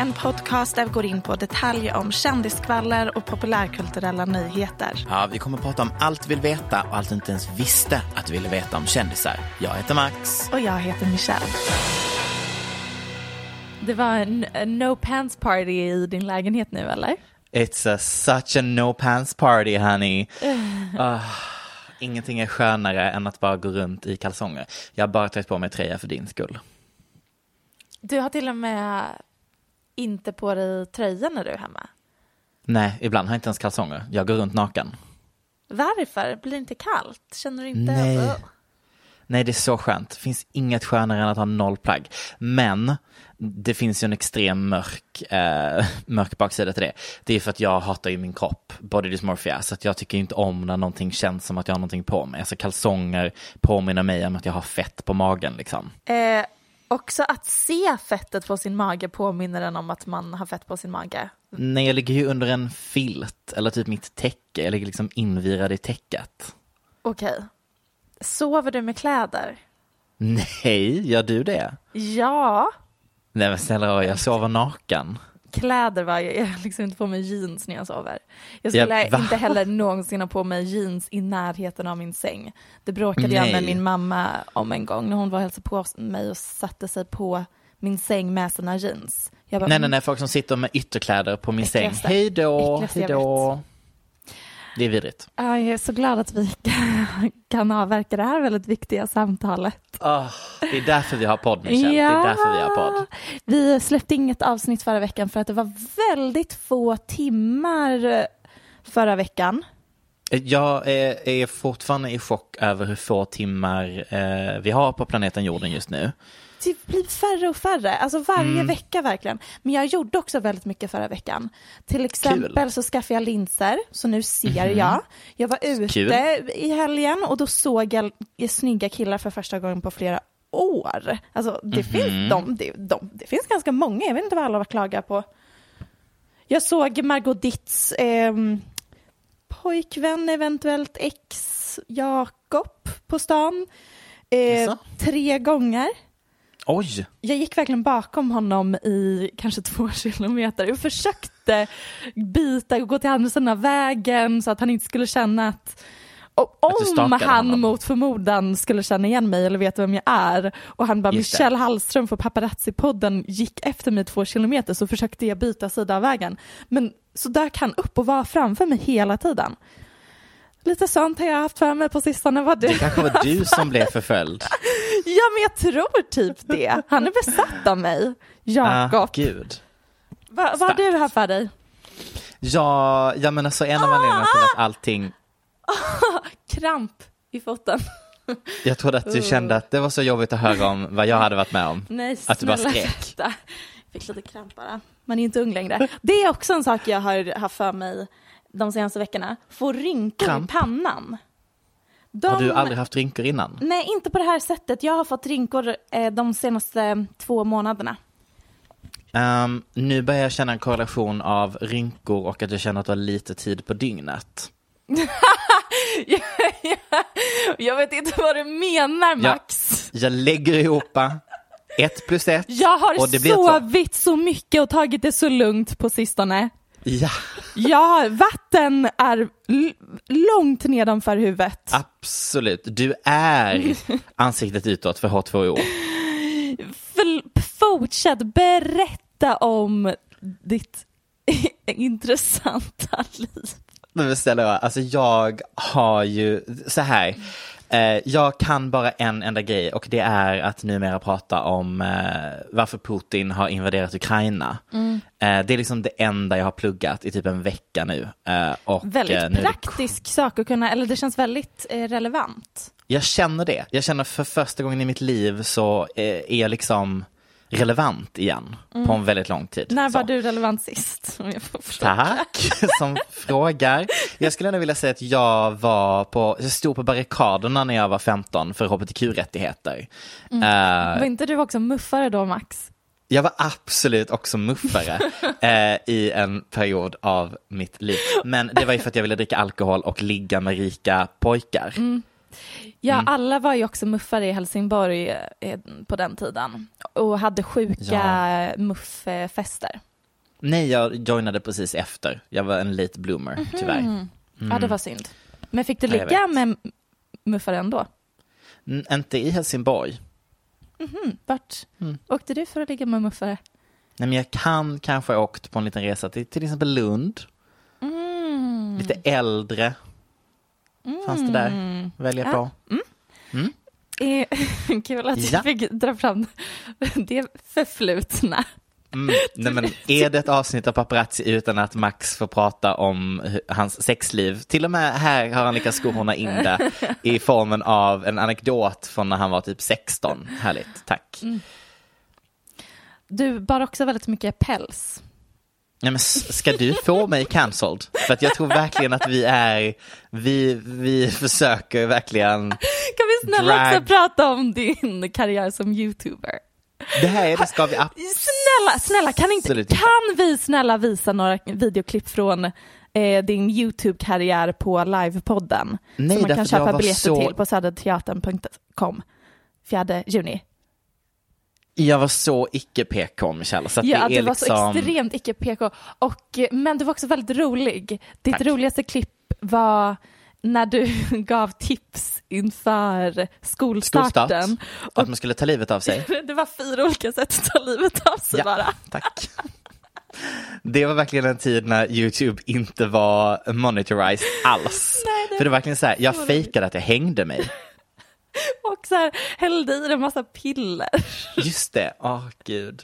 En podcast där vi går in på detaljer om kändiskvaller och populärkulturella nyheter. Ja, vi kommer att prata om allt du vill veta och allt du inte ens visste att du ville veta om kändisar. Jag heter Max. Och jag heter Michelle. Det var en, no pants party i din lägenhet nu eller? It's a, such a no pants party honey. Ah, ingenting är skönare än att bara gå runt i kalsonger. Jag har bara tagit på mig tröja för din skull. Du har till och med inte på dig tröja när du är hemma. Nej, ibland har jag inte ens kalsonger. Jag går runt naken. Varför? Blir det inte kallt? Känner du inte? Nej. Nej, det är så skönt. Det finns inget skönare än att ha noll plagg. Men det finns ju en extrem mörk, eh, mörk baksida till det. Det är för att jag hatar ju min kropp, body dysmorphia, så att jag tycker inte om när någonting känns som att jag har någonting på mig. Alltså kalsonger påminner mig om att jag har fett på magen liksom. Eh, också att se fettet på sin mage påminner en om att man har fett på sin mage. Nej, jag ligger ju under en filt, eller typ mitt täcke. Jag ligger liksom invirad i täcket. Okej. Sover du med kläder? Nej, gör du det? Ja. Nej men snälla jag sover naken. Kläder va, jag har liksom inte på mig jeans när jag sover. Jag skulle va? inte heller någonsin ha på mig jeans i närheten av min säng. Det bråkade jag med Nej. min mamma om en gång när hon var och hälsade på mig och satte sig på min säng med sina jeans. Bara, Nej, nej, nej, folk som sitter med ytterkläder på min säng. Hej då, hej då. Det är vidrigt. Ja, jag är så glad att vi kan avverka det här väldigt viktiga samtalet. Ah, det är därför vi har podd, Michelle. Det är därför vi har podd. Vi släppte inget avsnitt förra veckan för att det var väldigt få timmar förra veckan. Jag är, är fortfarande i chock över hur få timmar eh, vi har på planeten jorden just nu. Det blir färre och färre, alltså varje Mm. vecka verkligen. Men jag gjorde också väldigt mycket förra veckan. Till exempel så skaffade jag linser, så nu ser jag. Jag var ute. Kul. i helgen och då såg jag snygga killar för första gången på flera år. Alltså det, Mhm. finns, de, det, de, det finns ganska många, jag vet inte vad alla klagar på. Jag såg Margot Ditts ehm, pojkvän, eventuellt ex, Jakob på stan. Eh, tre gånger. Oj! Jag gick verkligen bakom honom i kanske två kilometer. Jag försökte bita och gå till andra sidan av vägen så att han inte skulle känna att och om han honom. mot förmodan skulle känna igen mig eller veta vem jag är och han bara Just det. Michelle Hallström för Paparazzi-podden gick efter mig två kilometer så försökte jag byta sida av vägen. Men så dök han upp och var framför mig hela tiden. Lite sånt har jag haft för mig på sistone. Vad du? Det kanske var du som blev förföljd. Ja men jag tror typ det. Han är besatt av mig. Jakob. Ah, gud. Va, vad har du här för dig? Ja, ja men alltså en av anledningarna till att allting, Kramp i foten. jag trodde att du kände att det var så jobbigt att höra om vad jag hade varit med om. Nej, Att du bara snälla skrek. Jag fick lite kramp bara. Man är inte ung längre. Det är också en sak jag har haft för mig de senaste veckorna. Få rynkor i pannan. De... Har du aldrig haft rynkor innan? Nej, inte på det här sättet. Jag har fått rynkor eh, de senaste två månaderna. Ehm, nu börjar jag känna en korrelation av rynkor och att jag känner att du har lite tid på dygnet. jag vet inte vad du menar, Max. Jag lägger ihop ett plus ett. Jag har sovit så mycket och tagit det så lugnt på sistone. Ja, Ja, vatten är långt nedanför huvudet. absolut. Du är ansiktet utåt för H2O. För, fortsätt berätta om ditt intressanta liv. Men snälla, alltså jag har ju, så här. Eh, jag kan bara en enda grej och det är att numera prata om eh, varför Putin har invaderat Ukraina. Mm. Eh, det är liksom det enda jag har pluggat i typ en vecka nu. Och, Väldigt är det- praktisk sak att kunna, eller det känns väldigt relevant. Jag känner det. Jag känner för första gången i mitt liv så är jag liksom relevant igen på en väldigt lång tid. Mm. När Så. var du relevant sist? Om jag får fråga. Tack som frågar. Jag skulle ändå vilja säga att jag var på, jag stod på barrikaderna när jag var 15 för hbtq-rättigheter. Eh, Var inte du också muffare då, Max? jag var absolut också muffare eh, i en period av mitt liv. Men det var ju för att jag ville dricka alkohol och ligga med rika pojkar. Ja, Mm. alla var ju också muffare i Helsingborg eh, på den tiden och hade sjuka Ja. mufffester. Nej, jag joinade precis efter. Jag var en late bloomer, tyvärr. Ja, det var synd. Men fick du Mm. Ligga med muffare ändå? N- inte i Helsingborg. Vart Mm. åkte du för att ligga med muffare? Nej, men jag kan kanske ha åkt på en liten resa till till exempel Lund. Mm. Lite äldre. Fanns det där välja Ja. på. Eh, Kul att Ja. fick dra fram det förflutna. Mm. Nej, men är det ett avsnitt av Paparazzi utan att Max får prata om hans sexliv? Till och med här har han lyckats skohorna in det i formen av en anekdot från när han var typ 16. Härligt, tack. Du bar också väldigt mycket päls. Nej, men ska du få mig cancelled? För att jag tror verkligen att vi är, vi, vi försöker verkligen, Kan vi snälla Drag. också prata om din karriär som youtuber? det här är, det ska vi absolut Snälla, snälla, kan, inte, kan vi snälla visa några videoklipp från eh, din YouTube-karriär på livepodden? Nej, som man kan köpa biljetter så- till på söderteatern.com 4 juni. Jag var så icke PK Michelle, så att Ja, det du är var liksom... så extremt icke PK. Och, eh, men du var också väldigt rolig. Ditt Tack. roligaste klipp var när du gav tips inför skolstarten. Skolstart, att man skulle ta livet av sig. Det var fyra olika sätt att ta livet av sig Ja. bara. Tack. Det var verkligen en tid när YouTube inte var monitorized alls. Nej, det För det var verkligen så här, jag fejkade att jag hängde mig. Och så här, hällde i en massa piller. Just det, åh gud.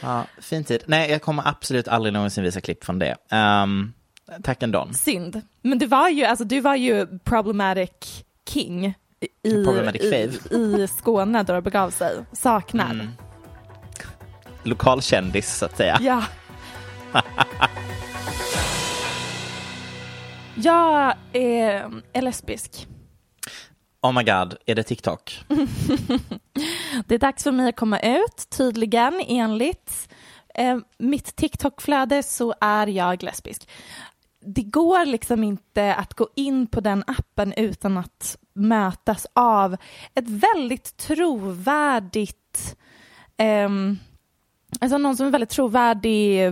Ja, fin tid. Nej, jag kommer absolut aldrig någonsin visa klipp från det. Um, tack ändå. Synd. Men du var ju, alltså, du var ju problematic king i, Problematic i, i Skåne då det begav sig. Saknar. Mm. Lokalkändis så att säga. Ja. Jag är, är lesbisk. Oh my god, är det TikTok? Det är dags för mig att komma ut, tydligen enligt eh, mitt TikTok-flöde så är jag lesbisk. Det går liksom inte att gå in på den appen utan att mötas av ett väldigt trovärdigt ehm, Alltså någon som är väldigt trovärdig,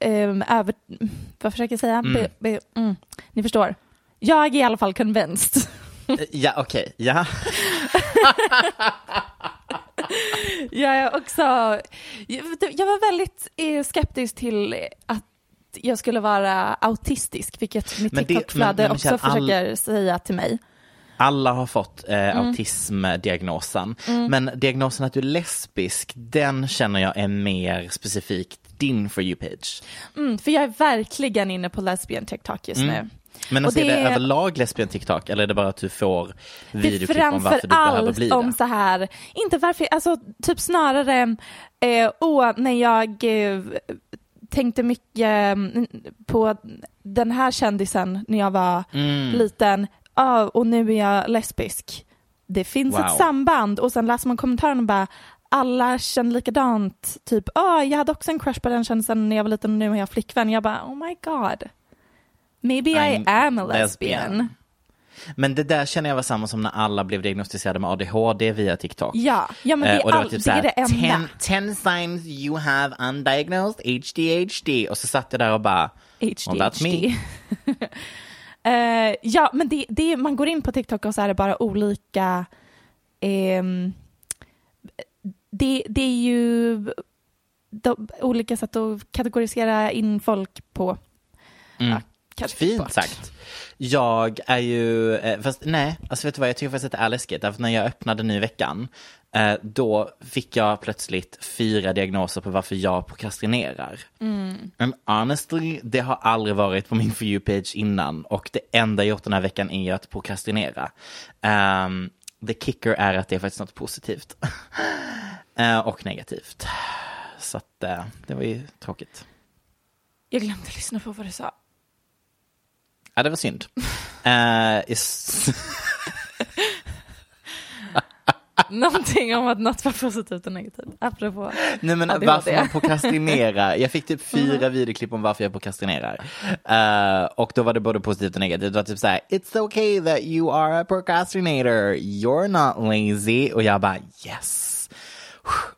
ehm, över, vad försöker jag säga? Be, be, mm, ni förstår. Jag är i alla fall convinced. Ja, okej, ja. Jag är också, jag, var väldigt eh, skeptisk till att jag skulle vara autistisk, vilket mitt TikTok-flöde också all- försöker säga till mig. Alla har fått eh, Mm. autismdiagnosen. Men diagnosen att du är lesbisk, den känner jag är mer specifikt din For You-page. Mm, för jag är verkligen inne på lesbian TikTok just nu. Men alltså, är det det är- överlag lesbian TikTok eller är det bara att du får Det videoklipp om varför du behöver bli om det? så här, inte varför, alltså typ snarare, eh, åh, när jag eh, tänkte mycket mm, på den här kändisen när jag var Mm. liten ah, och nu är jag lesbisk. Det finns Wow. ett samband och sen läser man kommentarerna och bara alla känner likadant. Typ, ah, jag hade också en crush på den känslan när jag var liten och nu har jag flickvän. Jag bara, oh my god. Maybe I I'm am a lesbian. lesbian. Men det där känner jag var samma som när alla blev diagnostiserade med ADHD via TikTok. Ja, ja men det Eh, är, och det all, typ det, är det enda. 10, 10 signs you have undiagnosed ADHD. Och så satt jag där och bara, well, that's me. HDHD. Eh, ja, men det, det, man går in på TikTok och så är det bara olika... ehm, det, det är ju de, olika sätt att kategorisera in folk på. Mm. Ja, kanske Fint bort. sagt. Jag är ju, eh, fast nej, alltså vet du vad, jag tycker faktiskt att det är läskigt. Därför när jag öppnade nu i veckan, eh, då fick jag plötsligt fyra diagnoser på varför jag prokrastinerar. Mm. And honestly, det har aldrig varit på min For You-page innan. Och det enda jag gjort den här veckan är att prokrastinera. Um, the kicker är att det är faktiskt något positivt. Eh, och negativt. Så att eh, det var ju tråkigt. Jag glömde lyssna på vad du sa. Ja, det var synd. Eh, is- Någonting om att något var positivt och negativt. Apropå. Nej men ADHD. varför man prokrastinerar. Jag fick typ fyra videoklipp om varför jag prokrastinerar. Eh, och då var det både positivt och negativt. Det var typ såhär, it's okay that you are a procrastinator, you're not lazy. Och jag bara yes.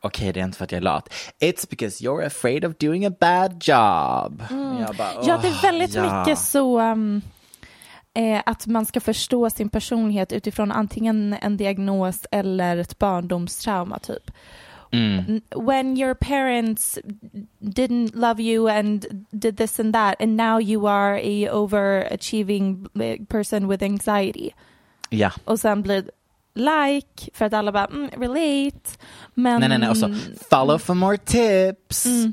Okej, det är inte för att jag är lat. It's because you're afraid of doing a bad job. Jag bara, Ja, det är "Åh, väldigt ja." mycket så um, eh, att man ska förstå sin personlighet utifrån antingen en diagnos eller ett barndomstrauma typ. Mm. When your parents didn't love you and did this and that and now you are a overachieving eh, person with anxiety. Ja. Och sen blir like för att alla bara mm, relate. Men Nej, nej, nej. Och så, follow for more tips. Mm.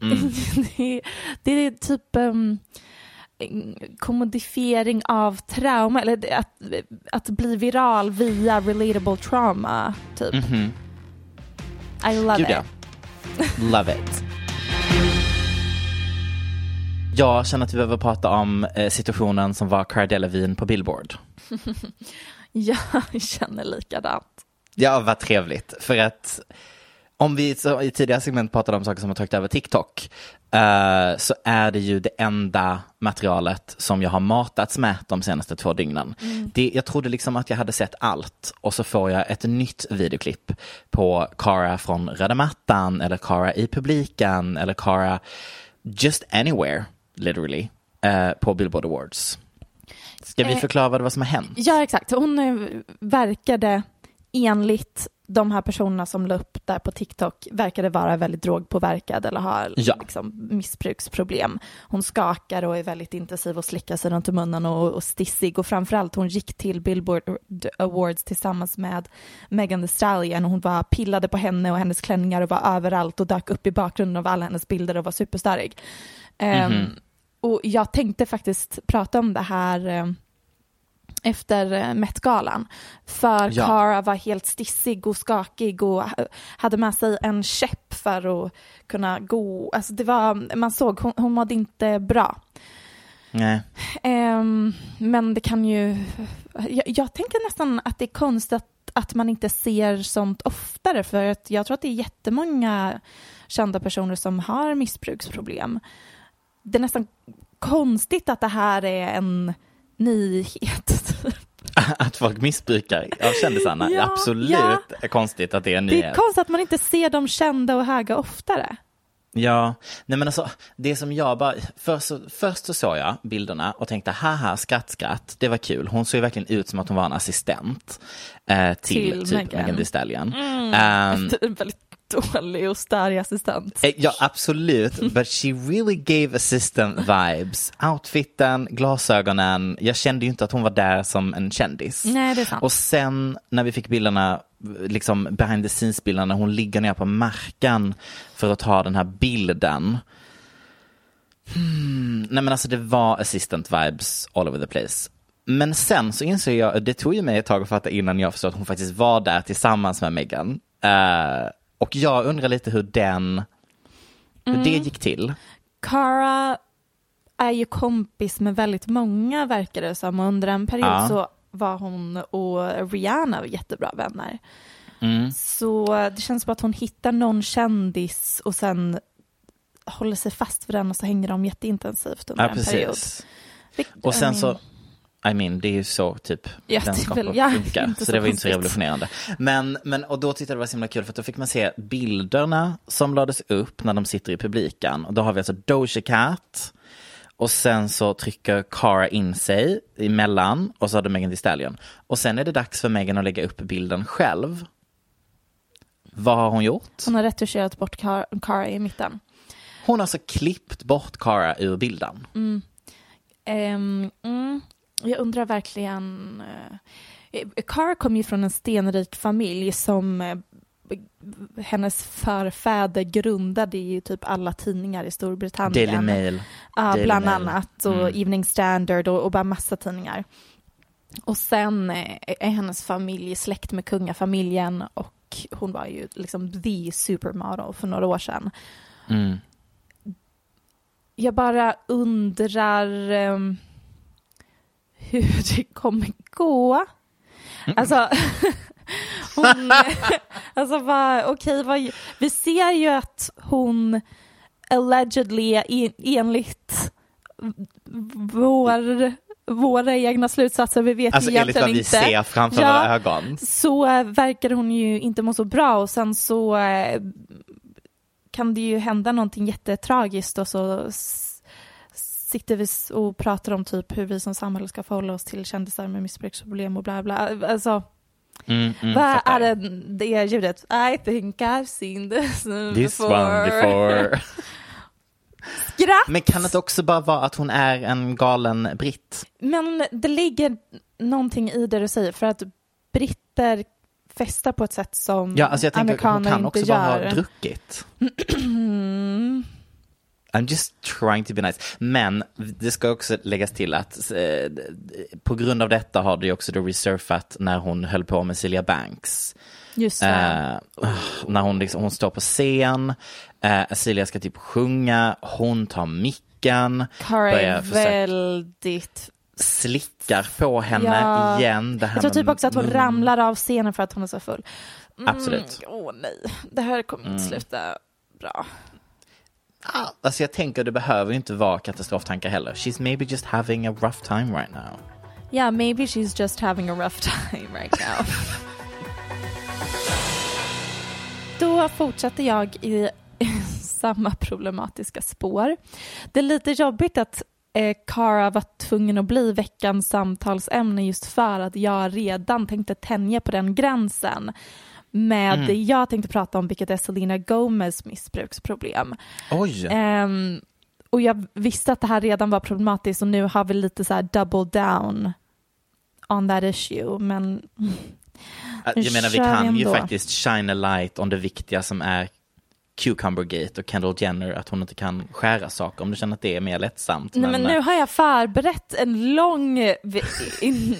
Mm. det, är, det är typ um, kommodifiering av trauma, eller att, att bli viral via relatable trauma, typ. Mhm. I love Gud it. ja. Love it. Jag känner att vi behöver prata om eh, situationen som var Cara Delevingne på Billboard. Jag känner likadant. Ja, vad trevligt. För att om vi i tidigare segment pratade om saker som har tagit över TikTok eh, så är det ju det enda materialet som jag har matats med de senaste två dygnen. Det, jag trodde liksom att jag hade sett allt och så får jag ett nytt videoklipp på Cara från röda mattan eller Cara i publiken eller Cara just anywhere, literally, eh, på Billboard Awards. Ska vi Eh, förklara vad som har hänt? Ja, exakt. Hon eh, verkade enligt de här personerna som la upp där på TikTok verkade vara väldigt drogpåverkad eller ha Ja. liksom, missbruksproblem. Hon skakar och är väldigt intensiv och slickar sig runt munnen och, och stissig och framförallt hon gick till Billboard Awards tillsammans med Megan Thee Stallion och hon bara pillade på henne och hennes klänningar och var överallt och dök upp i bakgrunden av alla hennes bilder och var superstörig. Ehm, Mhm. Och jag tänkte faktiskt prata om det här ehm, efter eh, Met-galan. För Ja. Cara var helt stissig och skakig och ha- hade med sig en käpp för att kunna gå. Alltså det var, man såg, hon, hon mådde inte bra. Nej. Ehm, men det kan ju... Jag, jag tänker nästan att det är konstigt att, att man inte ser sånt oftare för att jag tror att det är jättemånga kända personer som har missbruksproblem. Det är nästan konstigt att det här är en nyhet. Att folk missbrukar av kändisarna, Ja, absolut ja. konstigt att det är en Det är nyhet. konstigt att man inte ser de kända och höga oftare. Ja, nej men alltså det som jag bara, först så, först så såg jag bilderna och tänkte haha skratt skratt, det var kul. Hon såg ju verkligen ut som att hon var en assistent eh, till, Till typ. Megan Thee Stallion. Mm. En väldigt dålig och störig assistent. Eh, Ja, absolut. But she really gave assistant vibes. Outfiten, glasögonen. Jag kände ju inte att hon var där som en kändis. Nej, det är sant. Och sen när vi fick bilderna, liksom behind the scenes-bilderna, när hon ligger ner på marken för att ta den här bilden. Hmm. Nej men alltså det var assistant vibes all over the place. Men sen så insåg jag, det tog ju mig ett tag att fatta innan jag förstod att hon faktiskt var där tillsammans med Meghan. Eh, och jag undrar lite hur den, hur det gick till. Cara, är ju kompis med väldigt många verkar det som. Och under en period Ja. så var hon och Rihanna jättebra vänner. Mm. Så det känns som att hon hittar någon kändis och sen håller sig fast vid den och så hänger de jätteintensivt under Ja, en period. precis. Vilket- Och sen I så, I mean, det är ju så typ Ja, vänskaper väl- ja, funkar. Så, så det var inte så revolutionerande. Men, men, och då tyckte jag det var så himla kul för då fick man se bilderna som lades upp när de sitter i publiken. Och då har vi alltså Doja Cat och sen så trycker Cara in sig emellan och så har du Megan Thee Stallion. Och sen är det dags för Megan att lägga upp bilden själv. Vad har hon gjort? hon har retuscherat bort Car- Cara i mitten. Hon har alltså klippt bort Cara ur bilden. Ehm, mm, jag undrar verkligen... Uh, Cara kom ju från en stenrik familj som eh, hennes förfäder grundade ju typ alla tidningar i Storbritannien. Daily Mail. Ja, Daily bland Mail. annat. Och Mm. Evening Standard och, och bara massa tidningar. Och sen eh, är hennes familj släkt med kungafamiljen och hon var ju liksom the supermodel för några år sedan. Mm. Jag bara undrar ehm, hur det kommer gå. Alltså, hon, alltså vad, okej, vad, vi ser ju att hon allegedly en- enligt vår, våra egna slutsatser, vi vet Alltså ju enligt vad egentligen vi inte. ser framför Ja. våra ögon. så verkar hon ju inte må så bra och sen så eh, kan det ju hända någonting jättetragiskt och så sitter vi och pratar om typ hur vi som samhälle ska förhålla oss till kändisar med missbruksproblem och bla bla. Alltså, Mm, mm, vad fattar. är det, det ljudet? I think I've seen this This before. one before. Skratt! Men kan det också bara vara att hon är en galen britt? Men det ligger någonting i det du säger för att britter festar på ett sätt som Ja, alltså jag tänker att hon amerikaner kan inte också bara gör. ha druckit. Mm. I'm just trying to be nice. Men det ska också läggas till att eh, på grund av detta har det också då resurfat när hon höll på med Celia Banks. Just. Eh, när hon, liksom, hon står på scen, eh, Celia ska typ sjunga, hon tar micken, Cara är väldigt... slickar på henne Ja. igen. Det här Jag tror typ också att hon mun. ramlar av scenen för att hon är så full. Mm, Absolut. Åh nej, det här kommer inte Mm. sluta bra. Ah, Alltså jag tänker det behöver inte vara katastroftankar heller. She's maybe just having a rough time right now. Yeah, maybe she's just having a rough time right now. Då fortsätter jag i samma problematiska spår. Det är lite jobbigt att eh, Cara var tvungen att bli veckans samtalsämne just för att jag redan tänkte tänja på den gränsen med Mm. det jag tänkte prata om, vilket är Selena Gomez missbruksproblem. Oj! Ehm, och jag visste att det här redan var problematiskt och nu har vi lite så här double down on that issue. Men jag menar vi kan ju faktiskt shine a light on det viktiga som är Cucumbergate och Kendall Jenner, att hon inte kan skära saker om du känner att det är mer lättsamt. Nej, men nu har jag förberett en lång in,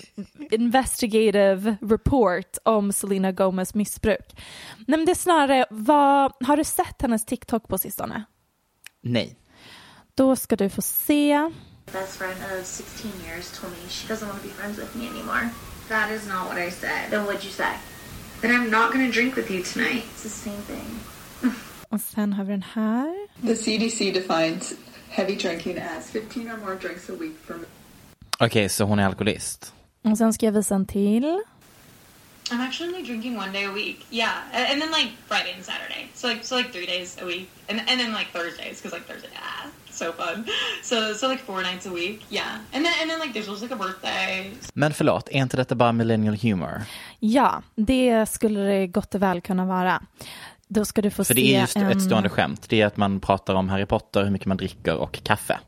investigative report om Selena Gomez missbruk. Nej, men det är snarare, vad, har du sett hennes TikTok på sistone? Nej. Då ska du få se. best friend of 16 years told me she doesn't want to be friends with me anymore. That is not what I said. Then what'd you say? That I'm not to drink with you tonight. It's the same thing. Och sen har vi den här. The CDC defines heavy drinking as 15 or more drinks a week for Okej, så hon är alkoholist. Och sen ska jag visa en till. I'm actually only drinking one day a week. Yeah, and then like Friday and Saturday. So like so like three days a week, and and then like Thursdays because like Thursday, ah, so fun. So so like four nights a week. Yeah, and then and then like there's also like a birthday. Men förlåt, är inte detta bara millennial humor? Ja, det skulle det gott och väl kunna vara. Då ska du få För se det är just en... ett stående skämt. Det är att man pratar om Harry Potter, hur mycket man dricker och kaffe.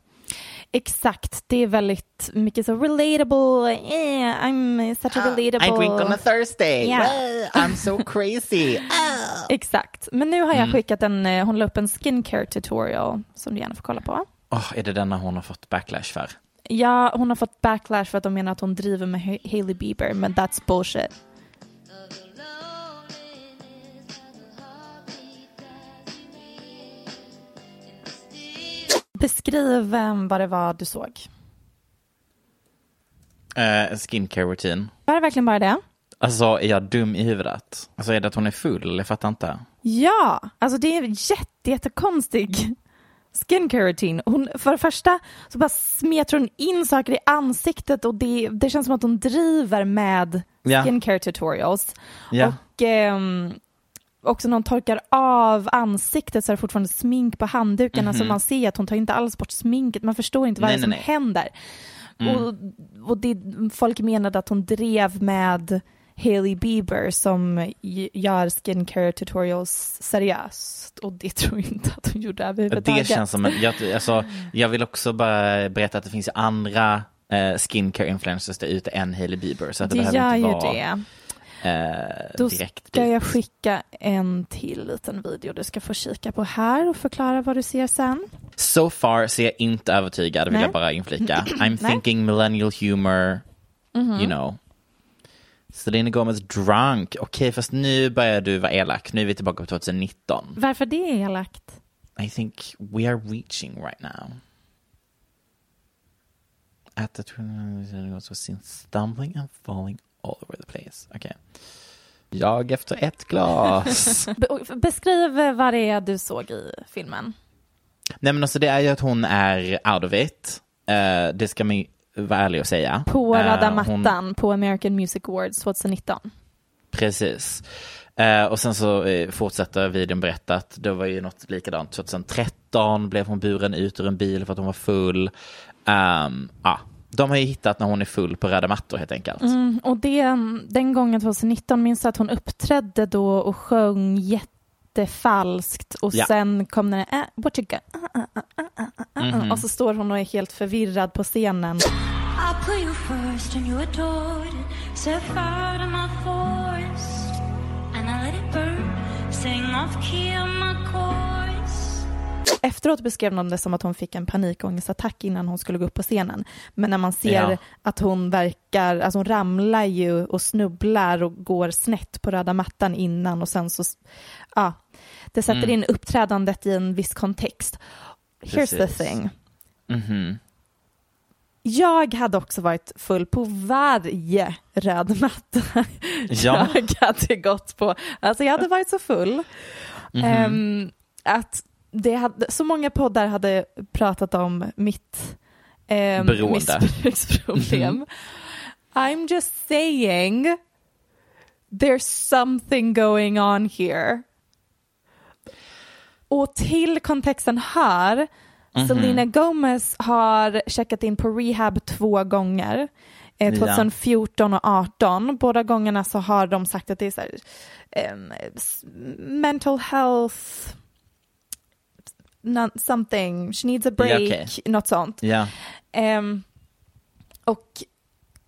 Exakt, det är väldigt mycket så relatable, eh, I'm such a relatable. I drink on a Thursday, Yeah. I'm so crazy. Exakt, men nu har jag Mm. skickat en, eh, hon la upp en skincare tutorial som du gärna får kolla på. Åh, är det denna hon har fått backlash för? Ja, hon har fått backlash för att de menar att hon driver med Ha- Hailey Bieber, men that's bullshit. Beskriv eh, vad det var du såg. Uh, skincare routine. Var det verkligen bara det? Alltså är jag dum i huvudet? Alltså är det att hon är full? Jag fattar inte. Ja, alltså det är jätte, jättekonstig skincare routine. Hon, för det första så bara smetar hon in saker i ansiktet och det, det känns som att hon driver med skincare tutorials. Ja. Och ehm, också när hon torkar av ansiktet så är det fortfarande smink på handdukarna så man ser att hon tar inte alls bort sminket. Man förstår inte vad. Nej, det är som nej, händer. Mm. Och, och det, folk menade att hon drev med Hailey Bieber som gör skincare tutorials seriöst och det tror jag inte att hon gjorde överhuvudtaget. Det känns som en, jag, alltså, jag vill också bara berätta att det finns ju andra eh, skincare influencers där ute än Hailey Bieber. Så att det, det behöver gör inte ju vara det. Eh, Då direkt ska dit. jag skicka en till liten video du ska få kika på här och förklara vad du ser sen. So far så är jag inte övertygad, vill Nej. jag bara inflika. I'm thinking millennial humor, you know. Selena Gomez drunk. Okej, fast nu börjar du vara elak. Nu är vi tillbaka på 2019. Varför det är elakt? I think we are reaching right now. At the was seen stumbling and falling all over the place. Okej. Jag efter ett glas. Be- beskriv vad det är du såg i filmen. Nej men alltså det är ju att hon är out of it. Eh, det ska man ju vara ärlig och säga. På Eh, röda hon- mattan på American Music Awards 2019. Precis. Eh, och sen så eh, fortsätter videon berätta att det var ju något likadant. 2013 blev hon buren ut ur en bil för att hon var full. Um, ja, de har ju hittat när hon är full på röda mattor helt enkelt. Mm, och det, den gången 2019 minns jag att hon uppträdde då och sjöng jättefalskt och Ja. sen kom den äh, what you got? Uh, uh, uh, uh, uh, uh, Mhm. och så står hon och är helt förvirrad på scenen. I put you first and you adored it. Set fire to my forest and I let it burn. Sing off key on my chorus. Efteråt beskrev de det som att hon fick en panikångestattack innan hon skulle gå upp på scenen. Men när man ser Ja. att hon verkar, alltså hon ramlar ju och snubblar och går snett på röda mattan innan och sen så, ja, det sätter Mm. in uppträdandet i en viss kontext. Here's the Precis. thing. Mhm. Jag hade också varit full på varje röd matta Ja. jag hade gått på. Alltså jag hade varit så full Mhm. ehm, att det hade, så många poddar hade pratat om mitt Beroende. missbruksproblem. Mhm. I'm just saying there's something going on here. Och till kontexten hör Mhm. Selena Gomez har checkat in på rehab två gånger. Eh, Ja. 2014 och 18. Båda gångerna så har de sagt att det är här, s- mental health, not something, she needs a break, Ja, okej. något sånt. Ja. Ehm, och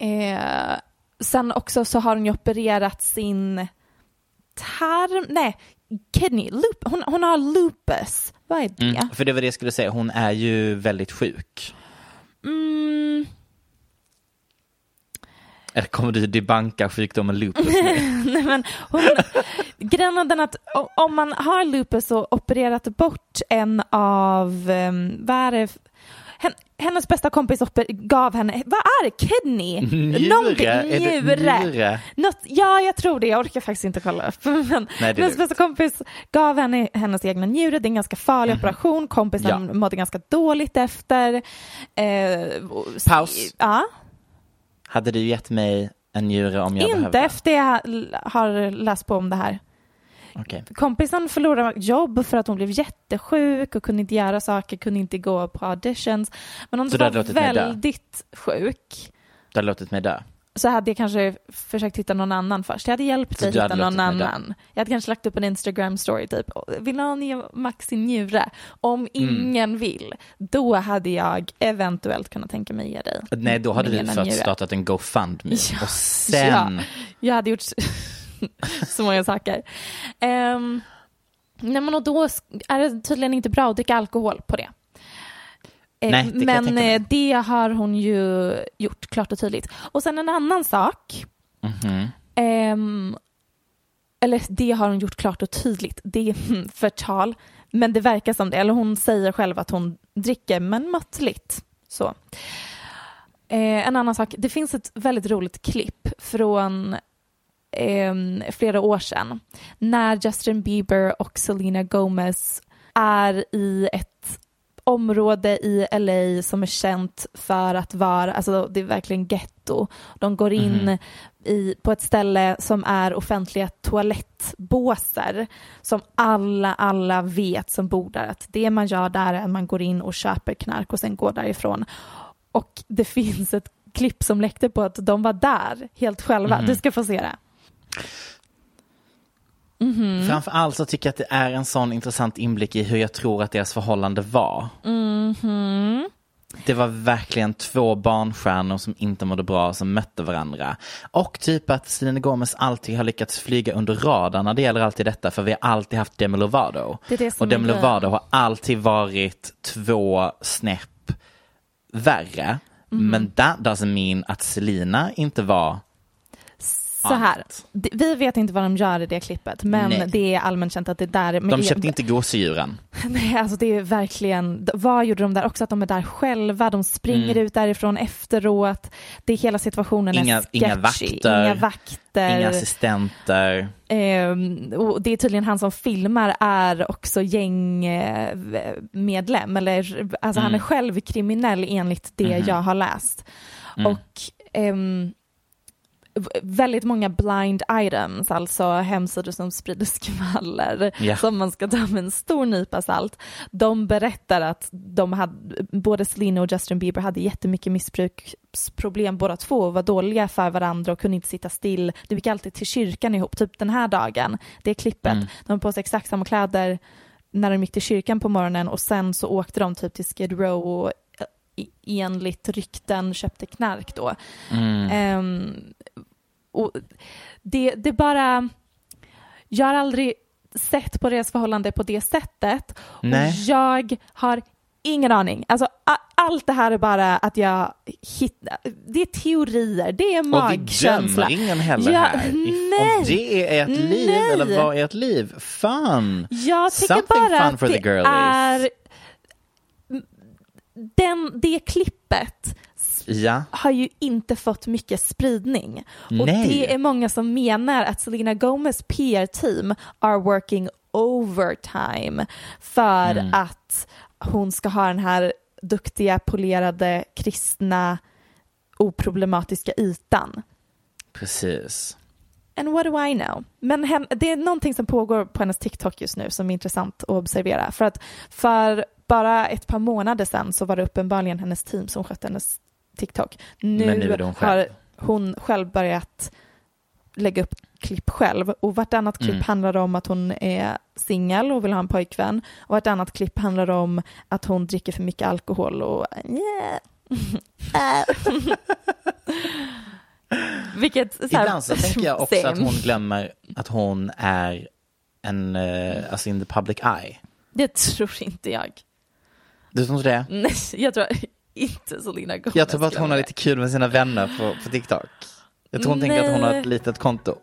eh, sen också så har hon ju opererat sin tarm, nej, kidney, loop, hon, hon har lupus. Vad är det? Mm. För det var det jag skulle säga, hon är ju väldigt sjuk. Mm, Eller kommer du debanka sjukdomen lupus nej men hon, grejen att om man har lupus och opererat bort en av, um, vad är det, hen, hennes bästa kompis gav henne, vad är det, kidney? Njure? Någonting, njure. njure? Något, ja, jag tror det. Jag orkar faktiskt inte kolla upp. Men Nej, hennes bästa kompis gav henne hennes egna njure. Det är en ganska farlig operation. Kompisen Ja. mådde ganska dåligt efter. Eh, Paus. Ja, Hade du gett mig en njure om jag inte behövde? efter jag har läst på om det här. Okej. Kompisen förlorade jobb för att hon blev jättesjuk och kunde inte göra saker, kunde inte gå på auditions. Men Så hade var väldigt sjuk Du hade låtit mig dö? Så hade jag kanske försökt hitta någon annan först. Jag hade hjälpt dig hitta någon annan. Jag hade kanske lagt upp en Instagram story typ. Vill någon ge Max sin njure? Om Mm. ingen vill, då hade jag eventuellt kunnat tänka mig ge dig. Nej, då hade fått njure. startat en GoFundMe Ja. och sen... Ja. Jag hade gjort så många saker. Um, nej men och då är det tydligen inte bra att dricka alkohol på det. Eh, Nej, det men eh, det har hon ju gjort klart och tydligt. Och sen en annan sak Mhm. Ehm, eller det har hon gjort klart och tydligt. Det är hmm, förtal. Men det verkar som det. Eller hon säger själv att hon dricker, men måttligt. Så. Eh, en annan sak, det finns ett väldigt roligt klipp från eh, flera år sedan när Justin Bieber och Selena Gomez är i ett område i LA som är känt för att vara, alltså det är verkligen getto. De går in Mhm. i, på ett ställe som är offentliga toalettbåsar som alla, alla vet som bor där att det man gör där är att man går in och köper knark och sen går därifrån. Och det finns ett klipp som läckte på att de var där helt själva. Mhm. Du ska få se det. Mhm. Framför allt så tycker jag att det är en sån intressant inblick i hur jag tror att deras förhållande var. Mhm. Det var verkligen två barnstjärnor som inte mådde bra som mötte varandra. Och typ att Selena Gomez alltid har lyckats flyga under radarn när det gäller alltid detta för vi har alltid haft Demi Lovato. Det det Och Demi. Lovato har alltid varit två snäpp värre. Mhm. Men that doesn't mean att Selena inte var Så här, vi vet inte vad de gör i det klippet, men Nej. det är allmänt känt att det där... De köpte inte gosedjuren. Nej, alltså det är verkligen, vad gjorde de där? Också att de är där själva, de springer Mm. ut därifrån efteråt. Det är hela situationen Inga- är sketchy. inga vakter, Inga vakter. Inga assistenter. Ehm, och det är tydligen han som filmar är också gängmedlem, eller alltså han är Mm. själv kriminell enligt det Mhm. jag har läst. Mm. Och ehm, väldigt många blind items, alltså hemsidor som sprider skvaller Ja. som man ska ta med en stor nypa salt. De berättar att de hade, både Selena och Justin Bieber hade jättemycket missbruksproblem båda två och var dåliga för varandra och kunde inte sitta still. De gick alltid till kyrkan ihop, typ den här dagen, det klippet. Mm. De har på sig exakt samma kläder när de gick till kyrkan på morgonen och sen så åkte de typ till Skid Row och eh, enligt rykten köpte knark då. Mm. Ehm, och det, det bara, jag har aldrig sett på deras förhållande på det sättet Nej. och jag har ingen aning. Alltså, allt det här är bara att jag hittar, det är teorier, det är Och vi magkänsla. dömer ingen heller Ja, här. Nej. Om det är ert liv Nej. eller vad är ert liv? Fun! Jag tycker Something bara fun att for the det girlies. är den, det klippet Ja. har ju inte fått mycket spridning. Och Nej. det är många som menar att Selena Gomez PR-team are working overtime för Mm. att hon ska ha den här duktiga, polerade, kristna, oproblematiska ytan. Precis. And what do I know? Men det är någonting som pågår på hennes TikTok just nu som är intressant att observera. För att för bara ett par månader sedan så var det uppenbarligen hennes team som skötte hennes TikTok. Nu, nu hon har hon själv börjat lägga upp klipp själv och vartannat klipp Mm. handlar om att hon är singel och vill ha en pojkvän och vartannat klipp handlar om att hon dricker för mycket alkohol och yeah. Vilket så här, Ibland så tänker jag också att same. hon glömmer att hon är en, eh, alltså in the public eye. Det tror inte jag. Du tror inte det? Nej, jag tror inte Selena Gomez. Jag tror bara att hon har lite kul med sina vänner på, på TikTok. Jag tror hon tänker att hon har ett Nej. litet konto.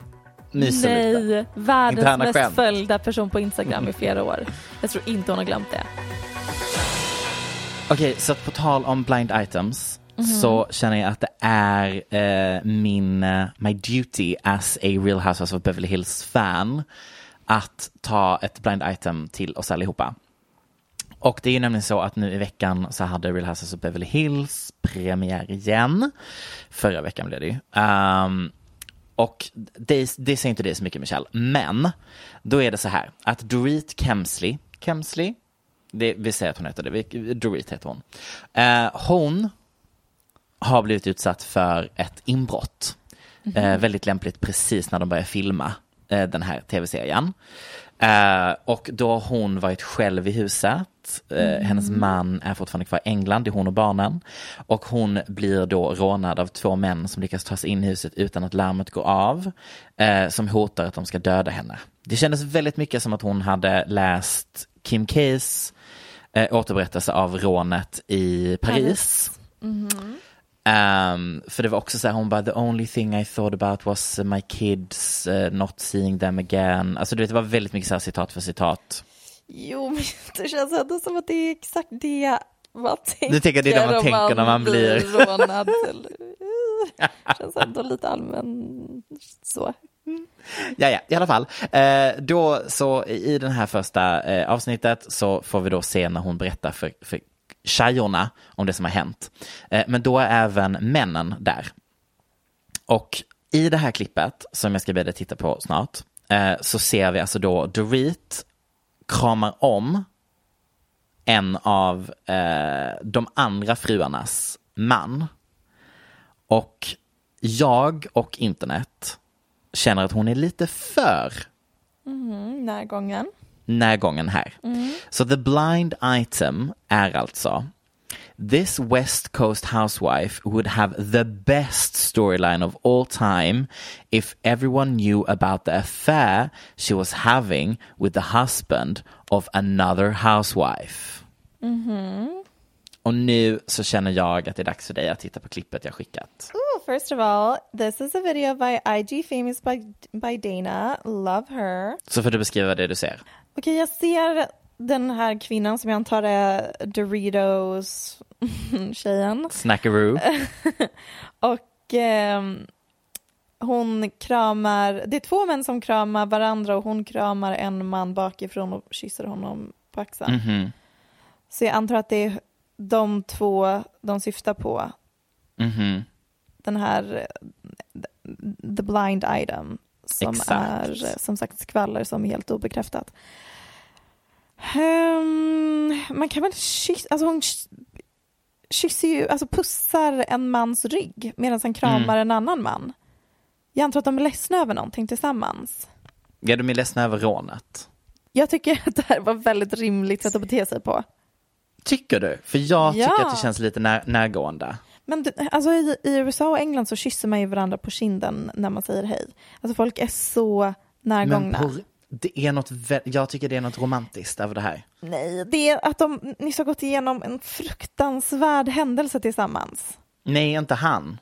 Myser lite. Nej, världens Interna mest skämt. följda person på Instagram i flera år. Jag tror inte hon har glömt det. Okej, så att på tal om blind items Mhm. så känner jag att det är eh, min, eh, my duty as a Real Housewives of Beverly Hills fan att ta ett blind item till oss allihopa. Och det är ju nämligen så att nu i veckan så hade Real Housewives of Beverly Hills premiär igen. Förra veckan blev det ju. Ehm, och det, det säger inte det så mycket Michelle, men då är det så här att Dorit Kemsley, Kemsley, det, vi säger att hon heter det, Dorit heter hon. Eh, hon har blivit utsatt för ett inbrott. Eh, väldigt lämpligt precis när de börjar filma eh, den här tv-serien. Eh, och då har hon varit själv i huset. Eh, Hennes man är fortfarande kvar i England, det är hon och barnen. Och hon blir då rånad av två män som lyckas ta sig in i huset utan att larmet går av. Eh, som hotar att de ska döda henne. Det kändes väldigt mycket som att hon hade läst Kim K's eh, återberättelse av rånet i Paris. Um, för det var också så här, hon bara, the only thing I thought about was uh, my kids uh, not seeing them again. Alltså du vet, det var väldigt mycket så här citat för citat. Jo, men det känns ändå som att det är exakt det Vad tänker Du tänker det är det man tänker när man blir- rånad till... Känns ändå lite allmän så. Ja, ja, i alla fall. Eh, då så i den här första eh, avsnittet så får vi då se när hon berättar för, för tjejerna om det som har hänt. Eh, men då är även männen där. Och i det här klippet som jag ska be dig titta på snart eh, så ser vi alltså då Dorit kramar om en av eh, de andra fruarnas man. Och jag och internet känner att hon är lite för Mm, närgången närgången här. Så the blind item är alltså This West Coast housewife would have the best storyline of all time if everyone knew about the affair she was having with the husband of another housewife. Och nu så känner jag att det är dags för dig att titta på klippet jag skickat. Ooh, first of all, this is a video by IG Famous by, by Dana. Love her. Så får du beskriva det du ser. Okej, jag ser den här kvinnan som jag antar är Doritos tjejen. Snackaroo. Och ehm, hon kramar, det är två män som kramar varandra och hon kramar en man bakifrån och kysser honom på axeln. Mhm. Så jag antar att det är de två de syftar på. Mhm. Den här eh, the blind item som Exakt. är eh, som sagt skvaller som är helt obekräftat. Ehm, man kan väl kyssa, alltså hon kyss- kysser ju, alltså pussar en mans rygg medan han kramar Mm. en annan man. Jag antar att de är ledsna över någonting tillsammans. Ja, de är ledsna över rånet. Jag tycker att det här var väldigt rimligt sätt att bete sig på. Tycker du? För jag tycker Ja. att det känns lite när, närgående. Men du, alltså i, i USA och England så kysser man ju varandra på kinden när man säger hej. Alltså folk är så Men närgångna. på, det är något, jag tycker det är något romantiskt över det här. Nej, det är att de nyss har gått igenom en fruktansvärd händelse tillsammans. Nej, inte han.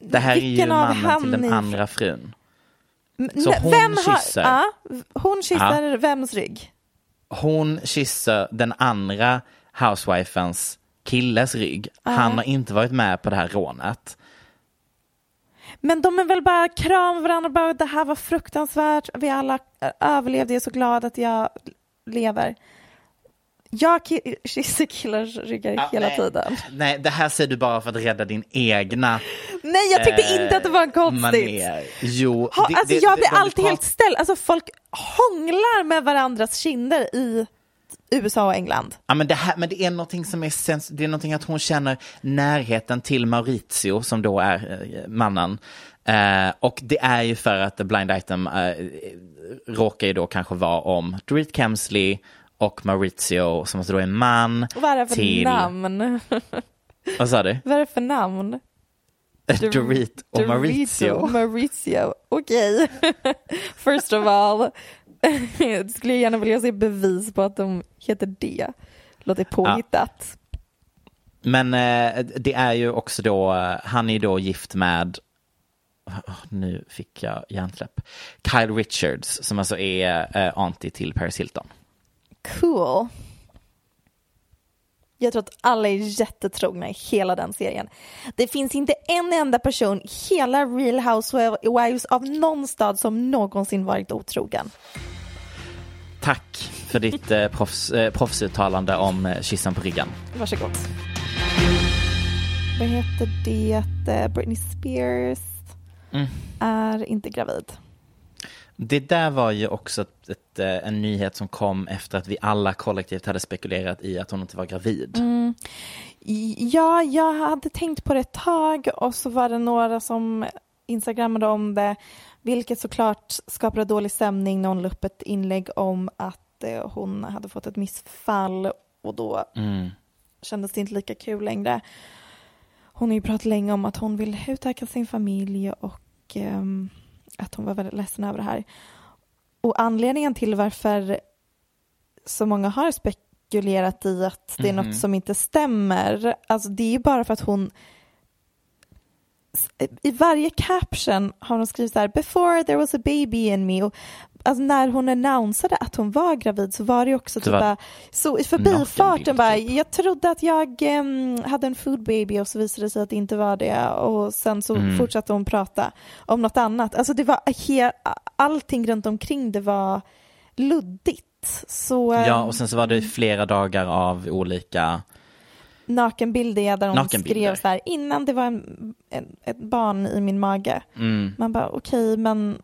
Det här är ju Vilken mannen till den i- andra frun. Så hon vem kysser? Har, hon kysser vems rygg? Hon kysser den andra housewifens killes rygg. Han har inte varit med på det här rånet. Men de är väl bara kram varandra, bara det här var fruktansvärt, vi alla eh, överlevde, jag är så glad att jag lever. Jag ki- kysser killars ryggar Ja, hela nej. tiden. Nej, det här säger du bara för att rädda din egna Nej, jag tyckte eh, inte att det var konstigt. Jo, Ha, det- alltså det- jag det- blir alltid helt ställd. Alltså folk hånglar med varandras kinder i USA och England. Ja, men, det här, men det är någonting som är sens- det är någonting att hon känner närheten till Maurizio som då är eh, mannen. Eh, och det är ju för att The Blind Item eh, råkar ju då kanske vara om Dorit Kemsley och Maurizio som alltså då är man Vad är det för till... namn? Vad sa du? Vad är det för namn? Dorit och Dorito, Maurizio. Maurizio, okej. First of all, skulle jag gärna vilja se bevis på att de heter det. Låter påhittat. Men eh, det är ju också då, eh, han är ju då gift med, Åh, nu fick jag hjärnsläpp, Kyle Richards som alltså är eh, anti till Paris Hilton. Cool. Jag tror att alla är jättetrogna i hela den serien. Det finns inte en enda person i hela Real Housewives av någon stad som någonsin varit otrogen. Tack för ditt eh, proffs, eh, proffsuttalande om eh, kyssen på ryggen. Varsågod. Vad heter det? Eh, Britney Spears Mm. är inte gravid. Det där var ju också ett, eh, en nyhet som kom efter att vi alla kollektivt hade spekulerat i att hon inte var gravid. Mm. Ja, jag hade tänkt på det ett tag och så var det några som instagrammade om det, vilket såklart skapade dålig stämning när hon la upp ett inlägg om att eh, hon hade fått ett missfall och då Mm. kändes det inte lika kul längre. Hon har ju pratat länge om att hon vill utöka sin familj och ehm, att hon var väldigt ledsen över det här. Och anledningen till varför så många har spekulerat i att det är Mhm. något som inte stämmer, alltså det är bara för att hon i varje caption har hon skrivit så här before there was a baby in me och alltså när hon annonsade att hon var gravid så var det också typ bara, så i förbifarten bara, typ. jag trodde att jag em, hade en food baby och så visade det sig att det inte var det och sen så Mm. fortsatte hon prata om något annat. Alltså det var he- allting runt omkring det var luddigt. Så Ja, em, och sen så var det flera dagar av olika, nakenbilder där hon Nakenbilder. skrev så här innan det var en, en, ett barn i min mage. mm, Man bara okej men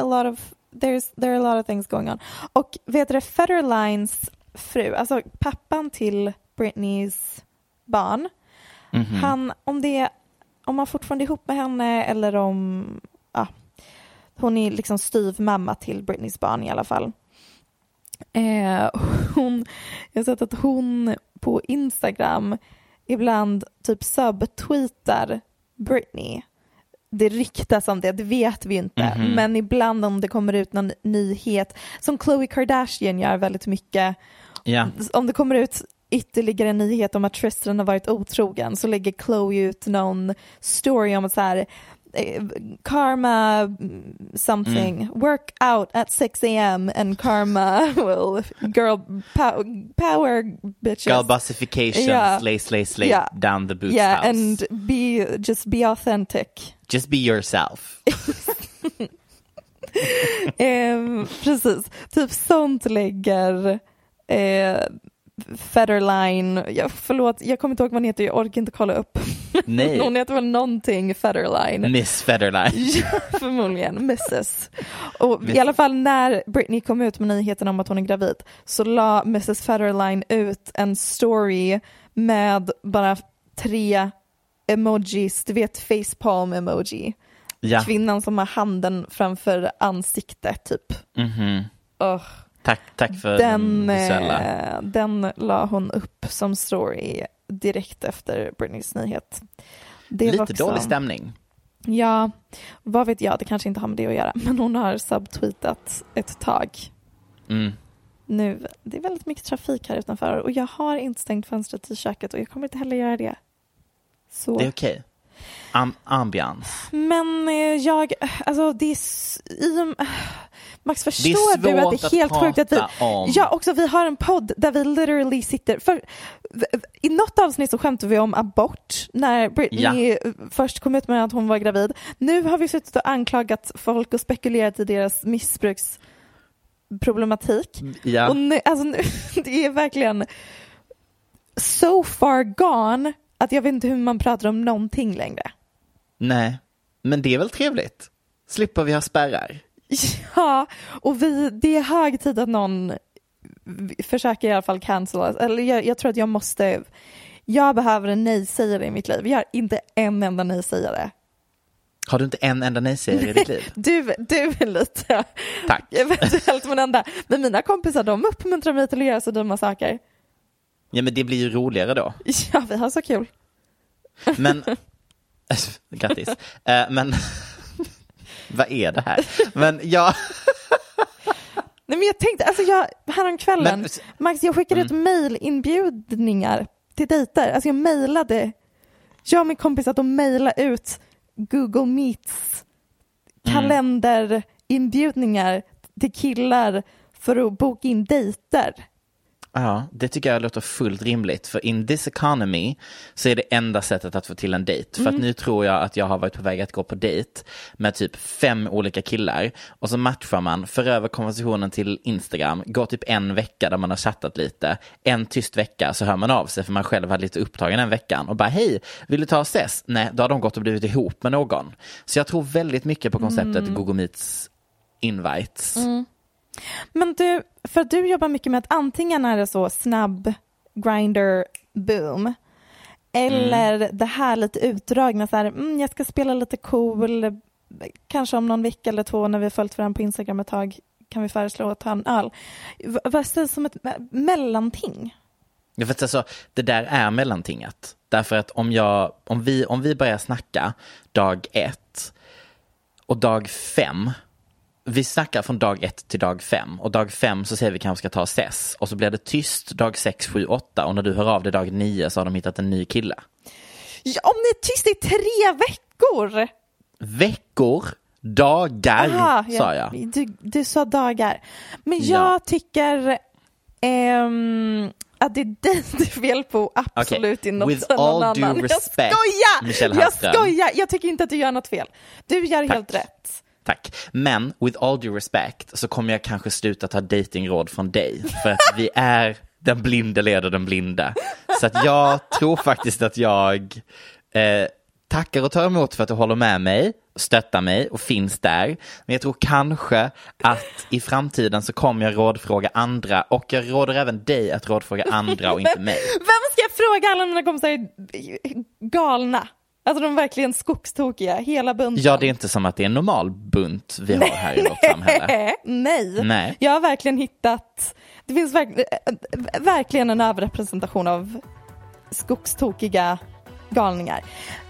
a lot of there's there are a lot of things going on. Och vet du Federlines fru, alltså pappan till Britneys barn, mhm. han om det om han fortfarande är ihop med henne eller om ja, hon är liksom styvmamma till Britneys barn i alla fall. Eh, hon, jag har sett att hon på Instagram ibland typ subtweetar Britney. Det ryktas om det, det vet vi inte. Mhm. Men ibland om det kommer ut någon nyhet, som Khloe Kardashian gör väldigt mycket, ja, om det kommer ut ytterligare en nyhet om att Tristan har varit otrogen så lägger Chloe ut någon story om att så här eh, karma mm, something work out at 6 am and karma will girl pow, power bitches girl bussification, Ja. slay, slay, slay, Ja. down the boots yeah house. and be just be authentic Just be yourself. Ehm, precis, typ sånt lägger eh, Federline, jag, förlåt jag kommer inte ihåg vad hon heter, jag orkar inte kolla upp. Nej. hon heter väl någonting Federline. Miss Federline. Ja, förmodligen, Mrs. Och i alla fall när Britney kom ut med nyheten om att hon är gravid så la Mrs Federline ut en story med bara tre emojis, du vet facepalm emoji. Ja, Kvinnan som har handen framför ansiktet typ. mhm. Ugh. Tack, tack för Den, den visuella. eh, den la hon upp som story direkt efter Britneys nyhet. Det Lite också- dålig stämning. Ja, vad vet jag, det kanske inte har med det att göra. Men hon har subtweetat ett tag. Mm. Nu, det är väldigt mycket trafik här utanför och jag har inte stängt fönstret i köket och jag kommer inte heller göra det. Så. Det är okej. Am- ambians. Men eh, jag, alltså det är, i, Max förstår du att det är helt sjukt att vi, om. ja också vi har en podd där vi literally sitter, för i något avsnitt så skämtade vi om abort när Britney först kom ut med att hon var gravid. Nu har vi suttit och anklagat folk och spekulerat i deras missbruksproblematik. Ja. Och nu, alltså nu, det är verkligen so far gone att jag vet inte hur man pratar om någonting längre. Nej, men det är väl trevligt? Slipper vi ha spärrar? Ja, och vi, det är hög tid att någon försöker i alla fall cancel oss. Eller jag, jag tror att jag måste, jag behöver en nej-sägare i mitt liv. Jag har inte en enda nej-sägare. Har du inte en enda nej-sägare i ditt liv? Du, du är lite Tack. eventuellt men enda. Men mina kompisar de uppmuntrar mig till att göra så dumma saker. Ja, men det blir ju roligare då. Ja, vi har så kul. Men, grattis. Eh, men, vad är det här? Men jag, Nej men jag tänkte, alltså jag, häromkvällen, Men- Max jag skickade ut mailinbjudningar till dejter. Alltså jag mejlade, jag och min kompis att de mejlade ut Google Meets kalenderinbjudningar till killar för att boka in dejter. Ja, det tycker jag låter fullt rimligt. För in this economy så är det enda sättet att få till en dejt. För Mm. att nu tror jag att jag har varit på väg att gå på dejt med typ fem olika killar. Och så matchar man, för över konversationen till Instagram, går typ en vecka där man har chattat lite. En tyst vecka så hör man av sig för man själv hade lite upptagen den veckan. Och bara hej, vill du ta och ses? Nej, då har de gått och blivit ihop med någon. Så jag tror väldigt mycket på konceptet Mm. Google Meets invites. Men du, för att du jobbar mycket med att antingen är det så snabb grinder boom eller det här lite utdragna så här, mm, jag ska spela lite cool, kanske om någon vecka eller två när vi har följt varandra på Instagram ett tag kan vi föreslå att ta en öl. Vad sägs som ett me- mellanting? Ja, för att alltså, det där är mellantinget. Därför att om, jag, om, vi, om vi börjar snacka dag ett och dag fem, vi snackar från dag ett till dag fem och dag fem så säger vi kanske ska ta ses och så blir det tyst dag sex, sju, åtta och när du hör av dig dag nio så har de hittat en ny kille. Ja, om ni är tyst i tre veckor! Veckor, Dagar Aha, sa jag. Du, du sa dagar. Men Ja. jag tycker ehm, att det är dig det är fel på, absolut Okej, inte with någon all annan. due jag respect, skojar! Michelle jag skojar! Jag tycker inte att du gör något fel. Du gör Tack. helt rätt. Tack. Men with all due respect så kommer jag kanske sluta ta datingråd från dig. För att vi är den blinde leder den blinde. Så att jag tror faktiskt att jag eh, tackar och tar emot för att du håller med mig, stöttar mig och finns där. Men jag tror kanske att i framtiden så kommer jag rådfråga andra och jag råder även dig att rådfråga andra och inte mig. Vem ska jag fråga? Alla mina kompisar är galna. Alltså de är verkligen skogstokiga, hela bunten. Ja, det är inte som att det är en normal bunt vi har här i vårt samhälle. Nej. Nej. Jag har verkligen hittat, det finns verk, äh, verkligen en överrepresentation av skogstokiga galningar.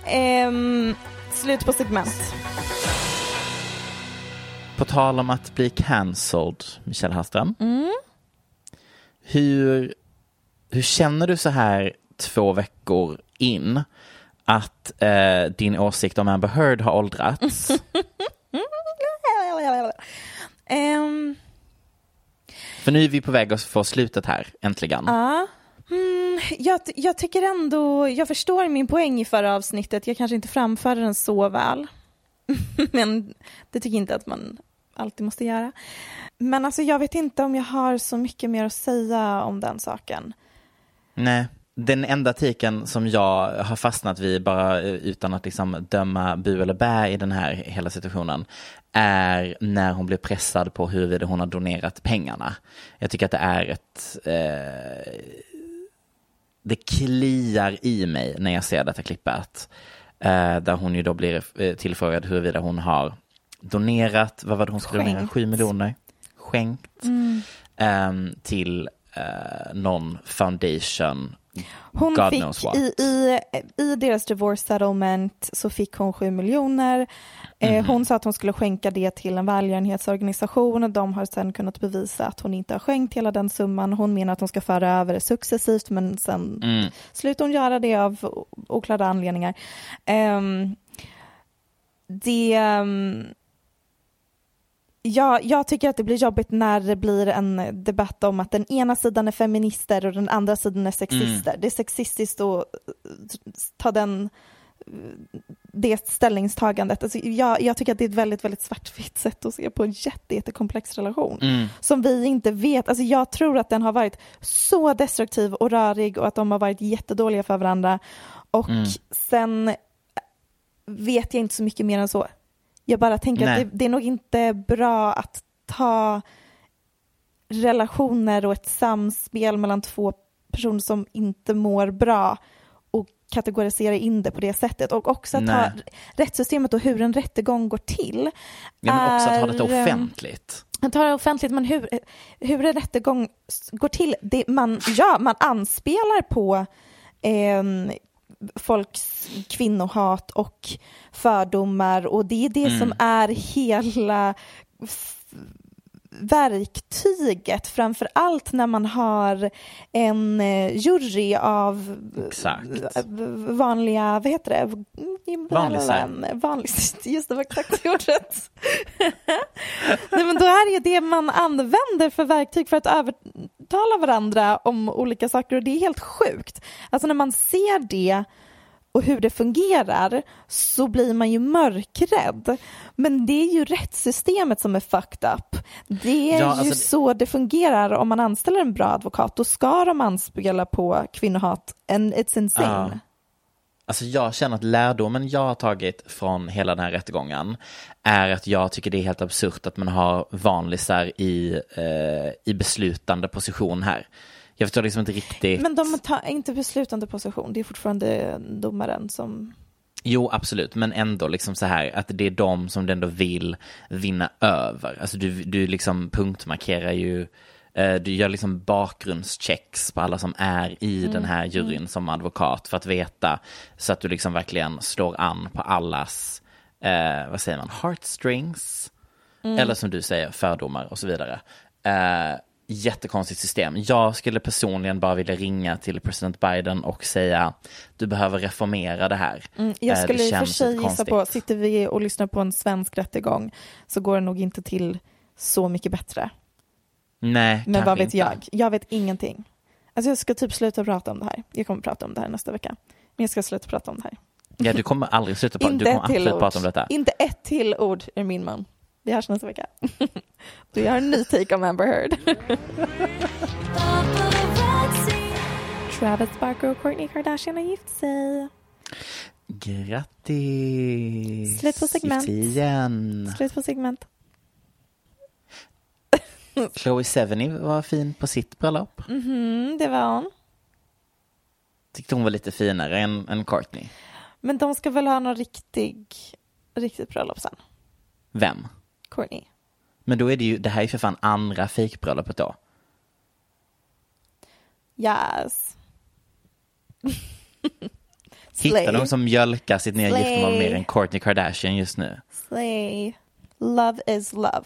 Ehm, slut på segment. På tal om att bli cancelled, Michelle Hallström. Hur, hur känner du så här två veckor in att eh, din åsikt om Amber Heard har åldrats? Ehm, För nu är vi på väg att få slutet här, äntligen. ja. Mm, jag, jag tycker ändå, jag förstår min poäng i förra avsnittet. Jag kanske inte framförde den så väl. Men det tycker jag inte att man alltid måste göra. Men alltså jag vet inte om jag har så mycket mer att säga om den saken. Nej. Den enda tiken som jag har fastnat vid, bara eh, utan att liksom döma bu eller bä i den här hela situationen, är när hon blir pressad på huruvida hon har donerat pengarna. Jag tycker att det är ett... Eh, det kliar i mig när jag ser detta klippet. Eh, där hon ju då blir eh, tillfrågad huruvida hon har donerat, vad var det hon skulle donera, Skänkt. sju miljoner? Skänkt. ehm, till eh, någon foundation. Hon God fick knows what. i, i, i deras divorce settlement så fick hon 7 miljoner. Eh, Hon sa att hon skulle skänka det till en välgörenhetsorganisation. De har sen kunnat bevisa att hon inte har skänkt hela den summan. Hon menar att hon ska föra över det successivt men sen Mm. slutar hon göra det av oklara anledningar. Ehm, det... ehm, Ja, jag tycker att det blir jobbigt när det blir en debatt om att den ena sidan är feminister och den andra sidan är sexister. Det är sexistiskt att eh, ta den, det ställningstagandet. Alltså jag, jag tycker att det är ett väldigt, väldigt svartvitt sätt att se på en jätte, jättekomplex relation Mm. som vi inte vet. Alltså jag tror att den har varit så destruktiv och rörig och att de har varit jättedåliga för varandra. Och Mm. sen vet jag inte så mycket mer än så. Jag bara tänker Nej. att det, det är nog inte bra att ta relationer och ett samspel mellan två personer som inte mår bra och kategorisera in det på det sättet. Och också att ha Nej. rättssystemet och hur en rättegång går till. Ja, men också att ha är, eh, offentligt. att ta det offentligt, men hur, hur en rättegång går till, det, man, ja, man anspelar på eh, folks kvinnohat och fördomar och det är det Mm. som är hela verktyget, framför allt när man har en eh, jury av Exakt. eh, vanliga, vad heter det? Vanlisar. Vanlis, just det var exakt det ordet. Nej, men då är det det man använder för verktyg för att övertala varandra om olika saker och det är helt sjukt. Alltså när man ser det och hur det fungerar så blir man ju mörkrädd. Men det är ju rättssystemet som är fucked up. Det är Ja, alltså ju det- så det fungerar. Om man anställer en bra advokat då ska de anspela på kvinnohat. And it's insane. Ja. Alltså jag känner att lärdomen jag har tagit från hela den här rättegången är att jag tycker det är helt absurt att man har vanlisar i, eh, i beslutande position här. Jag förstår liksom inte riktigt. Men de tar inte beslutande position. Det är fortfarande domaren som... Jo, absolut, men ändå liksom så här att det är de som du ändå vill vinna över. Alltså du, du liksom punktmarkerar ju, eh, du gör liksom bakgrundschecks på alla som är i den här juryn som advokat för att veta så att du liksom verkligen slår an på allas, eh, vad säger man, heartstrings. Eller som du säger, fördomar och så vidare. Eh, jättekonstigt system. Jag skulle personligen bara vilja ringa till president Biden och säga du behöver reformera det här. Mm, Eh, jag det skulle i och för sig gissa på, sitter vi och lyssnar på en svensk rättegång så går det nog inte till så mycket bättre. Nej, Men vad vet inte. jag? Jag vet ingenting. Alltså jag ska typ sluta prata om det här. Jag kommer prata om det här nästa vecka. Men jag ska sluta prata om det här. Ja, du kommer aldrig sluta prata, du kommer absolut prata om detta. Inte ett till ord ur min mun. Vi hörs nästa vecka. Du gör en ny take om Amber Heard. Travis Barker och Kourtney Kardashian har gift sig. Grattis! Slut på segment. Gift igen. Slut på segment. Chloe Sevigny var fin på sitt bröllop. Mhm, det var hon. Tyckte hon var lite finare än, än Courtney. Men de ska väl ha någon riktig, riktigt bröllop sen? Vem? Courtney. Men då är det ju, det här är för fan andra fejkbröllopet då. Yes. Hittar de som mjölkar sitt nya Slay. giftermål mer än Kourtney Kardashian just nu? Slay. Love is love.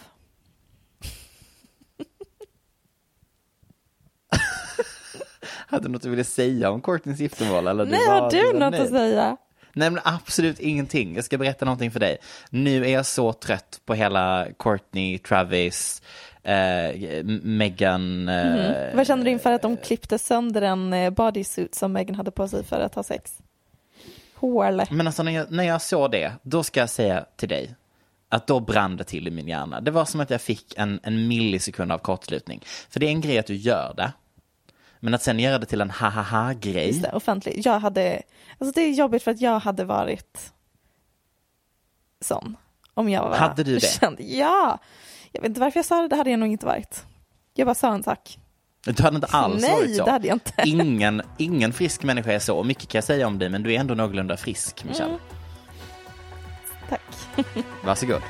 Hade du något du ville säga om Courtneys giftermål? Eller Nej, har du något nöjd? att säga? Nej men absolut ingenting. Jag ska berätta någonting för dig. Nu är jag så trött på hela Courtney, Travis, eh, Meghan. Eh, Mhm. Vad känner du inför att de klippte sönder en eh, bodysuit som Meghan hade på sig för att ha sex? Hål. Men alltså när jag, när jag såg det, då ska jag säga till dig att då brann det till i min hjärna. Det var som att jag fick en, en millisekund av kortslutning. För det är en grej att du gör det. Men att sen göra det till en ha-ha-ha-grej. Just det, offentlig. Jag hade, alltså det är jobbigt för att jag hade varit sån. Om jag var Hade du det? känd. Ja. Jag vet inte varför jag sa det, det hade jag nog inte varit. Jag bara sa en sak. Du hade inte alls Nej, varit så. det hade jag inte. Ingen, ingen frisk människa är så. Mycket kan jag säga om dig, men du är ändå någorlunda frisk, Michelle. Mm. Tack. Varsågod.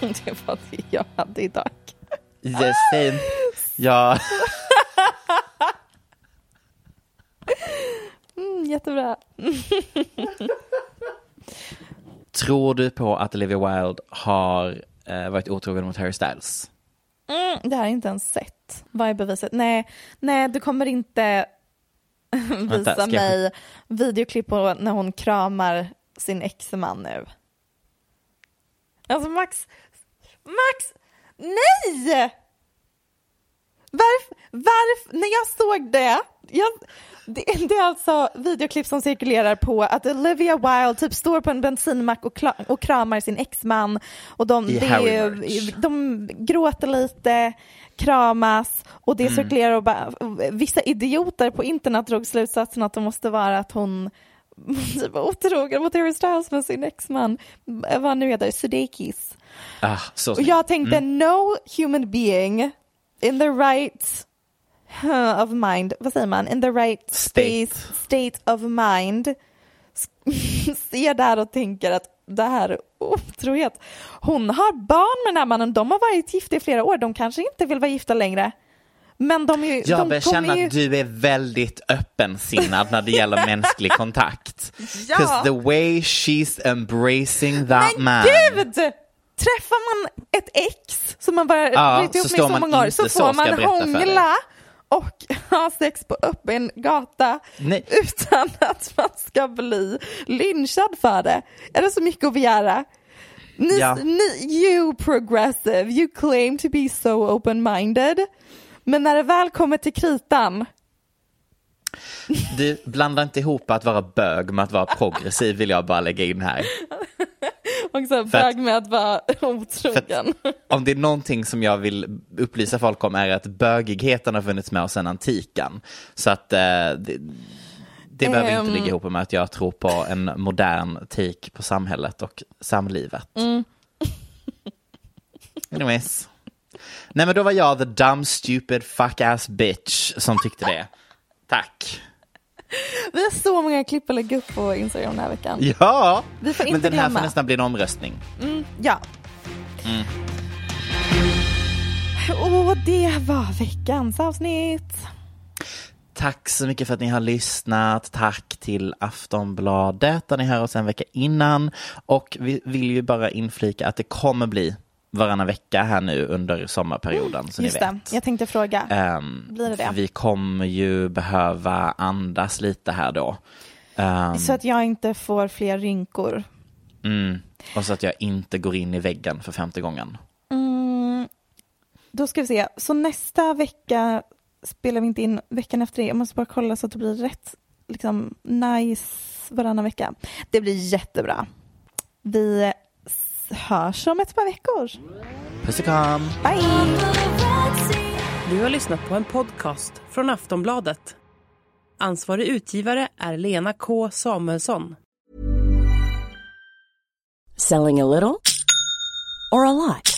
det var det jag hade idag. Yes, same. Ja. Mm, jättebra. Tror du på att Olivia Wilde har eh, varit otrogen mot Harry Styles? Mm, det har jag inte ens sett. Vad är beviset? Nej, nej du kommer inte visa jag- mig videoklipp på när hon kramar sin exman nu. Alltså Max, Max, nej! Varför, varför, när jag såg det, jag, det, det är alltså videoklipp som cirkulerar på att Olivia Wilde typ står på en bensinmack och, kla, och kramar sin exman och de, det, de gråter lite, kramas och det Mm. cirkulerar och bara, vissa idioter på internet drog slutsatsen att det måste vara att hon typ otrogen mot Harry Styles med sin exman, vad nu heter, Sudeikis. Ah, Och jag tänkte Mm. no human being in the right of mind, vad säger man, in the right space, state of mind ser där och tänker att det här är otrohet. Hon har barn med den här mannen, de har varit gifta i flera år, de kanske inte vill vara gifta längre. Men de är ju, Jag de börjar känna ju... att du är väldigt öppensinnad när det gäller mänsklig kontakt. Ja. 'Cause the way she's embracing that Men man. gud! Träffar man ett ex som man bara Ja, ihop med så man många år så får man hångla och ha sex på öppen gata Nej. utan att man ska bli lynchad för det. Är det så mycket att begära? Ni, Ja. ni, you progressive, you claim to be so open-minded. Men när det väl kommer till kritan, Du blandar inte ihop att vara bög med att vara progressiv vill jag bara lägga in här. också bög med att vara otrogen. Om det är någonting som jag vill upplysa folk om är att bögigheten har funnits med oss sedan antiken. Så att eh, det, det behöver Ehm. inte ligga ihop med att jag tror på en modern take på samhället och samlivet. Mm. Anyways. Nej men då var jag the dumb stupid fuck ass bitch som tyckte det. Tack. Vi har så många klipp att lägga upp på Instagram den här veckan. Ja, Vi får men inte den här glömma. får nästan bli en omröstning. Mm, ja. Mm. Och det var veckans avsnitt. Tack så mycket för att ni har lyssnat. Tack till Aftonbladet där ni hör oss en vecka innan. Och vi vill ju bara inflika att det kommer bli varannan vecka här nu under sommarperioden. Så Just ni det, vet. jag tänkte fråga. Ehm, Blir det det? Vi kommer ju behöva andas lite här då. Ehm, Så att jag inte får fler rynkor. mm, och så att jag inte går in i väggen för femte gången. Mm, då ska vi se. Så nästa vecka spelar vi inte in veckan efter det. Jag måste bara kolla så att det blir rätt liksom nice varannan vecka. Det blir jättebra. Vi hörs om ett par veckor. Puss och kram! Bye! Du har lyssnat på en podcast från Aftonbladet. Ansvarig utgivare är Lena K Samuelsson. Selling a little or a lot?